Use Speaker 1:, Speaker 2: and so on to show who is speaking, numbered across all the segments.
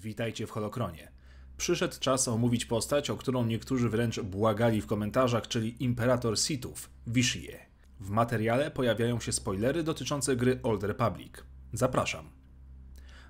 Speaker 1: Witajcie w Holokronie. Przyszedł czas omówić postać, o którą niektórzy wręcz błagali w komentarzach, czyli Imperator Sithów, Vishie. W materiale pojawiają się spoilery dotyczące gry Old Republic. Zapraszam.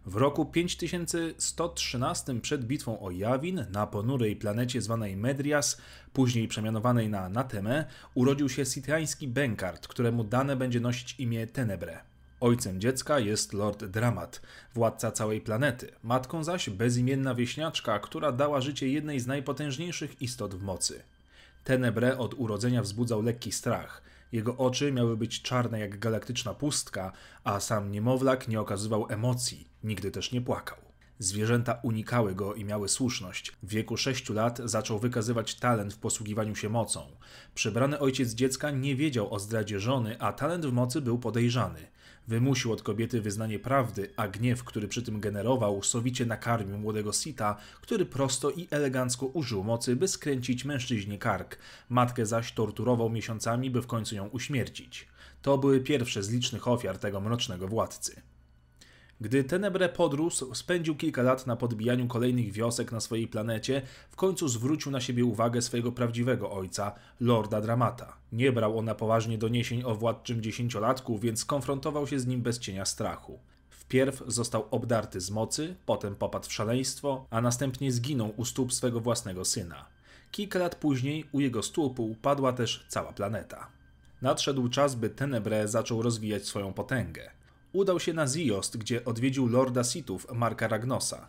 Speaker 1: W roku 5113 przed bitwą o Jawin na ponurej planecie zwanej Medrias, później przemianowanej na Natemę, urodził się sitiański Benkart, któremu dane będzie nosić imię Tenebre. Ojcem dziecka jest Lord Dramat, władca całej planety, matką zaś bezimienna wieśniaczka, która dała życie jednej z najpotężniejszych istot w mocy. Tenebre od urodzenia wzbudzał lekki strach. Jego oczy miały być czarne jak galaktyczna pustka, a sam niemowlak nie okazywał emocji, nigdy też nie płakał. Zwierzęta unikały go i miały słuszność. W wieku sześciu lat zaczął wykazywać talent w posługiwaniu się mocą. Przybrany ojciec dziecka nie wiedział o zdradzie żony, a talent w mocy był podejrzany. Wymusił od kobiety wyznanie prawdy, a gniew, który przy tym generował, sowicie nakarmił młodego Sita, który prosto i elegancko użył mocy, by skręcić mężczyźnie kark. Matkę zaś torturował miesiącami, by w końcu ją uśmiercić. To były pierwsze z licznych ofiar tego mrocznego władcy. Gdy Tenebre podrósł, spędził kilka lat na podbijaniu kolejnych wiosek na swojej planecie, w końcu zwrócił na siebie uwagę swojego prawdziwego ojca, Lorda Dramata. Nie brał on na poważnie doniesień o władczym dziesięciolatku, więc konfrontował się z nim bez cienia strachu. Wpierw został obdarty z mocy, potem popadł w szaleństwo, a następnie zginął u stóp swego własnego syna. Kilka lat później u jego stóp upadła też cała planeta. Nadszedł czas, by Tenebre zaczął rozwijać swoją potęgę udał się na Ziost, gdzie odwiedził lorda Sithów, Marka Ragnosa.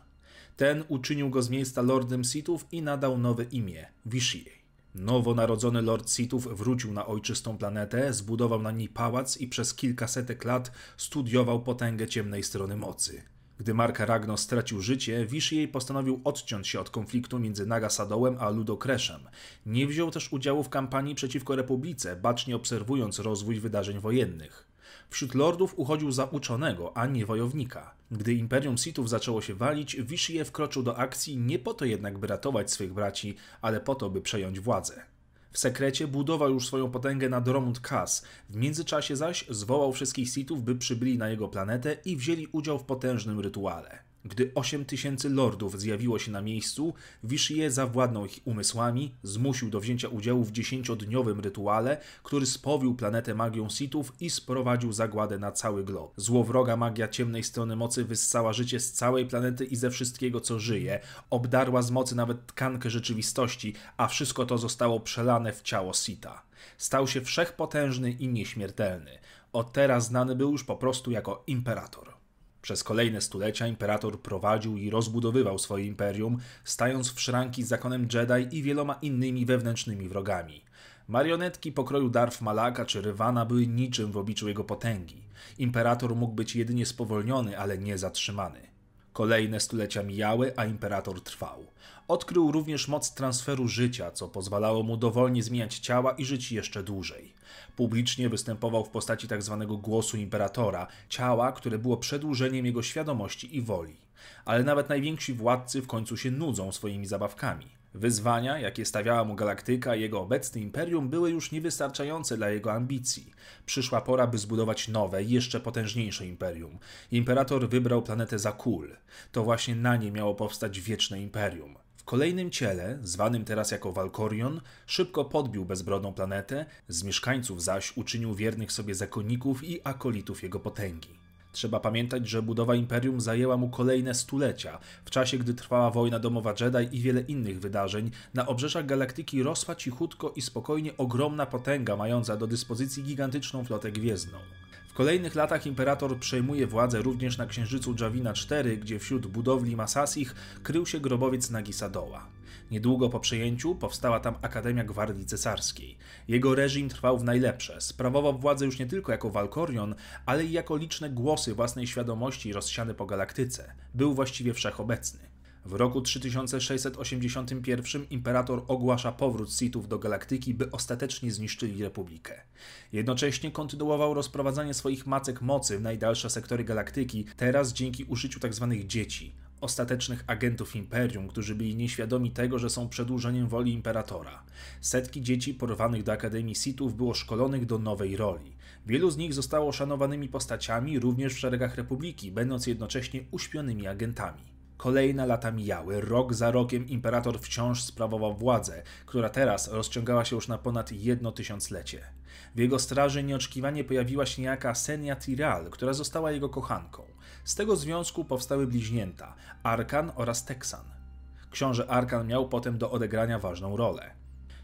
Speaker 1: Ten uczynił go z miejsca lordem Sithów i nadał nowe imię Vishie. Nowonarodzony lord Sithów wrócił na ojczystą planetę, zbudował na niej pałac i przez kilkasetek lat studiował potęgę ciemnej strony mocy. Gdy Marka Ragnos stracił życie, Vishie postanowił odciąć się od konfliktu między Nagasadołem a Ludokreszem. Nie wziął też udziału w kampanii przeciwko Republice, bacznie obserwując rozwój wydarzeń wojennych. Wśród lordów uchodził za uczonego, a nie wojownika. Gdy Imperium Sithów zaczęło się walić, Vishie wkroczył do akcji nie po to jednak, by ratować swych braci, ale po to, by przejąć władzę. W sekrecie budował już swoją potęgę na Dromund Kas, w międzyczasie zaś zwołał wszystkich Sithów, by przybyli na jego planetę i wzięli udział w potężnym rytuale. Gdy osiem tysięcy lordów zjawiło się na miejscu, Vishie zawładnął ich umysłami, zmusił do wzięcia udziału w dziesięciodniowym rytuale, który spowił planetę magią Sithów i sprowadził zagładę na cały glob. Złowroga magia ciemnej strony mocy wyssała życie z całej planety i ze wszystkiego, co żyje, obdarła z mocy nawet tkankę rzeczywistości, a wszystko to zostało przelane w ciało Sita. Stał się wszechpotężny i nieśmiertelny. Od teraz znany był już po prostu jako imperator. Przez kolejne stulecia imperator prowadził i rozbudowywał swoje imperium, stając w szranki z zakonem Jedi i wieloma innymi wewnętrznymi wrogami. Marionetki pokroju Darth Malaka czy Rywana były niczym w obliczu jego potęgi. Imperator mógł być jedynie spowolniony, ale nie zatrzymany. Kolejne stulecia mijały, a imperator trwał. Odkrył również moc transferu życia, co pozwalało mu dowolnie zmieniać ciała i żyć jeszcze dłużej. Publicznie występował w postaci tzw. Tak głosu imperatora, ciała, które było przedłużeniem jego świadomości i woli. Ale nawet najwięksi władcy w końcu się nudzą swoimi zabawkami. Wyzwania, jakie stawiała mu galaktyka i jego obecne imperium, były już niewystarczające dla jego ambicji. Przyszła pora, by zbudować nowe, jeszcze potężniejsze imperium. Imperator wybrał planetę Zakul. To właśnie na niej miało powstać wieczne imperium. W kolejnym ciele, zwanym teraz jako Valkorion, szybko podbił bezbrodną planetę, z mieszkańców zaś uczynił wiernych sobie zakonników i akolitów jego potęgi. Trzeba pamiętać, że budowa imperium zajęła mu kolejne stulecia, w czasie gdy trwała wojna domowa Jedi i wiele innych wydarzeń, na obrzeżach galaktyki rosła cichutko i spokojnie ogromna potęga mająca do dyspozycji gigantyczną flotę gwiezdną. Kolejnych latach imperator przejmuje władzę również na księżycu Javina 4, gdzie wśród budowli Masasich krył się grobowiec Nagisadoła. Niedługo po przejęciu powstała tam Akademia Gwardii Cesarskiej. Jego reżim trwał w najlepsze. Sprawował władzę już nie tylko jako Valkorion, ale i jako liczne głosy własnej świadomości rozsiane po galaktyce. Był właściwie wszechobecny. W roku 3681 imperator ogłasza powrót Sithów do galaktyki, by ostatecznie zniszczyli Republikę. Jednocześnie kontynuował rozprowadzanie swoich macek mocy w najdalsze sektory galaktyki, teraz dzięki użyciu tzw. Tak dzieci, ostatecznych agentów imperium, którzy byli nieświadomi tego, że są przedłużeniem woli imperatora. Setki dzieci porwanych do Akademii Sithów było szkolonych do nowej roli. Wielu z nich zostało szanowanymi postaciami również w szeregach Republiki, będąc jednocześnie uśpionymi agentami. Kolejne lata mijały, rok za rokiem imperator wciąż sprawował władzę, która teraz rozciągała się już na ponad jedno tysiąclecie. W jego straży nieoczekiwanie pojawiła się niejaka Senia Tiral, która została jego kochanką. Z tego związku powstały bliźnięta Arkan oraz Texan. Książę Arkan miał potem do odegrania ważną rolę.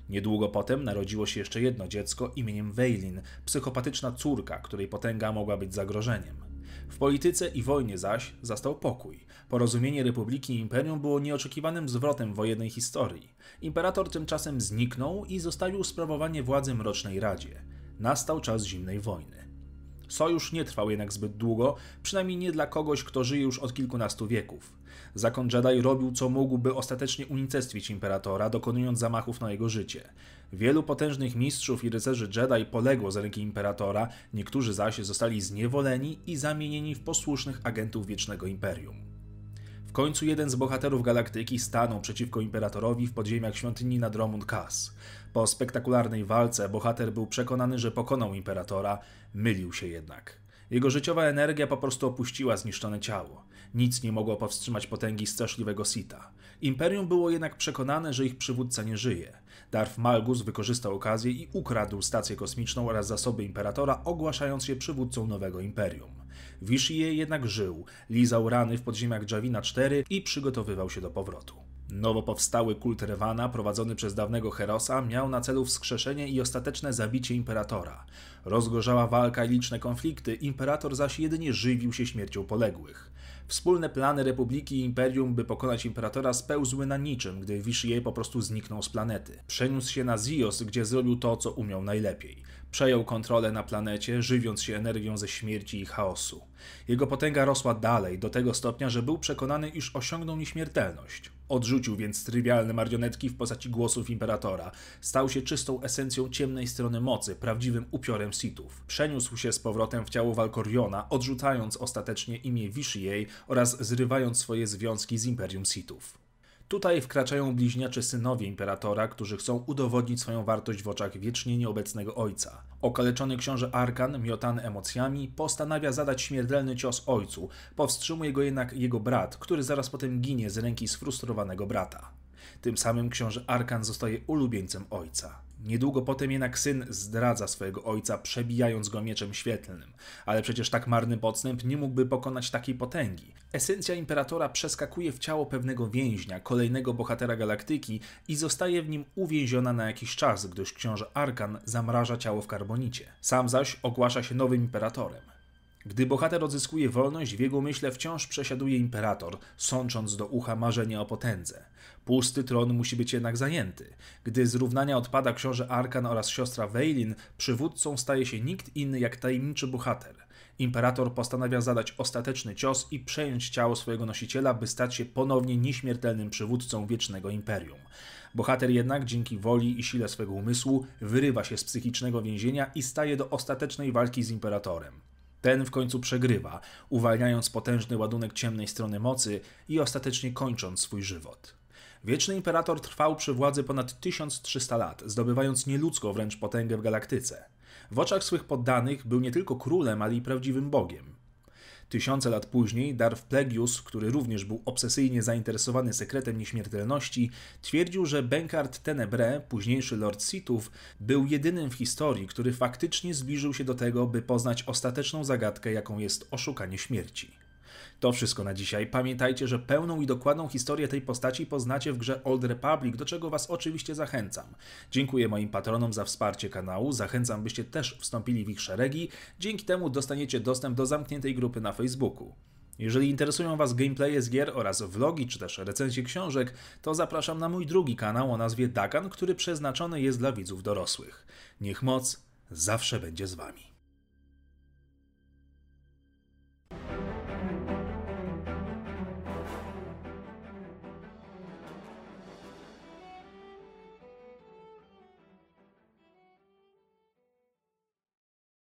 Speaker 1: Niedługo potem narodziło się jeszcze jedno dziecko imieniem Weilin, psychopatyczna córka, której potęga mogła być zagrożeniem. W polityce i wojnie zaś zastał pokój. Porozumienie Republiki i Imperium było nieoczekiwanym zwrotem wojennej historii. Imperator tymczasem zniknął i zostawił sprawowanie władzy Mrocznej Radzie. Nastał czas zimnej wojny. Sojusz nie trwał jednak zbyt długo, przynajmniej nie dla kogoś, kto żyje już od kilkunastu wieków. Zakon Jedi robił co mógł, by ostatecznie unicestwić imperatora, dokonując zamachów na jego życie. Wielu potężnych mistrzów i rycerzy Jedi poległo z ręki imperatora, niektórzy zaś zostali zniewoleni i zamienieni w posłusznych agentów Wiecznego Imperium. Końcu jeden z bohaterów galaktyki stanął przeciwko imperatorowi w podziemiach świątyni na Dromund Kaas. Po spektakularnej walce bohater był przekonany, że pokonał imperatora, mylił się jednak. Jego życiowa energia po prostu opuściła zniszczone ciało. Nic nie mogło powstrzymać potęgi straszliwego Sita. Imperium było jednak przekonane, że ich przywódca nie żyje. Darth Malgus wykorzystał okazję i ukradł stację kosmiczną oraz zasoby imperatora, ogłaszając się przywódcą nowego imperium. Vishie jednak żył, lizał rany w podziemiach Javina 4 i przygotowywał się do powrotu. Nowo powstały kult Rewana, prowadzony przez dawnego Herosa, miał na celu wskrzeszenie i ostateczne zabicie imperatora. Rozgorzała walka i liczne konflikty, imperator zaś jedynie żywił się śmiercią poległych. Wspólne plany Republiki i Imperium, by pokonać imperatora, spełzły na niczym, gdy Vishie po prostu zniknął z planety. Przeniósł się na Zios, gdzie zrobił to, co umiał najlepiej. Przejął kontrolę na planecie, żywiąc się energią ze śmierci i chaosu. Jego potęga rosła dalej, do tego stopnia, że był przekonany, iż osiągnął nieśmiertelność. Odrzucił więc trywialne marionetki w postaci głosów imperatora. Stał się czystą esencją ciemnej strony mocy, prawdziwym upiorem Sithów. Przeniósł się z powrotem w ciało Valkoriona, odrzucając ostatecznie imię Vishie oraz zrywając swoje związki z Imperium Sithów. Tutaj wkraczają bliźniacze synowie imperatora, którzy chcą udowodnić swoją wartość w oczach wiecznie nieobecnego ojca. Okaleczony książę Arkan, miotany emocjami, postanawia zadać śmiertelny cios ojcu. Powstrzymuje go jednak jego brat, który zaraz potem ginie z ręki sfrustrowanego brata. Tym samym książę Arkan zostaje ulubieńcem ojca. Niedługo potem jednak syn zdradza swojego ojca, przebijając go mieczem świetlnym. Ale przecież tak marny podstęp nie mógłby pokonać takiej potęgi. Esencja imperatora przeskakuje w ciało pewnego więźnia, kolejnego bohatera galaktyki i zostaje w nim uwięziona na jakiś czas, gdyż książę Arkan zamraża ciało w karbonicie. Sam zaś ogłasza się nowym imperatorem. Gdy bohater odzyskuje wolność, w jego myśle wciąż przesiaduje imperator, sącząc do ucha marzenia o potędze. Pusty tron musi być jednak zajęty. Gdy z równania odpada książę Arkan oraz siostra Weilin, przywódcą staje się nikt inny jak tajemniczy bohater. Imperator postanawia zadać ostateczny cios i przejąć ciało swojego nosiciela, by stać się ponownie nieśmiertelnym przywódcą wiecznego imperium. Bohater jednak dzięki woli i sile swego umysłu wyrywa się z psychicznego więzienia i staje do ostatecznej walki z imperatorem. Ten w końcu przegrywa, uwalniając potężny ładunek ciemnej strony mocy i ostatecznie kończąc swój żywot. Wieczny Imperator trwał przy władzy ponad 1300 lat, zdobywając nieludzką wręcz potęgę w galaktyce. W oczach swych poddanych był nie tylko królem, ale i prawdziwym bogiem. Tysiące lat później Darth Plagueis, który również był obsesyjnie zainteresowany sekretem nieśmiertelności, twierdził, że Benkart Tenebre, późniejszy Lord Sithów, był jedynym w historii, który faktycznie zbliżył się do tego, by poznać ostateczną zagadkę, jaką jest oszukanie śmierci. To wszystko na dzisiaj. Pamiętajcie, że pełną i dokładną historię tej postaci poznacie w grze Old Republic, do czego Was oczywiście zachęcam. Dziękuję moim patronom za wsparcie kanału, zachęcam byście też wstąpili w ich szeregi, dzięki temu dostaniecie dostęp do zamkniętej grupy na Facebooku. Jeżeli interesują Was gameplaye z gier oraz vlogi czy też recenzje książek, to zapraszam na mój drugi kanał o nazwie Dakan, który przeznaczony jest dla widzów dorosłych. Niech moc zawsze będzie z Wami.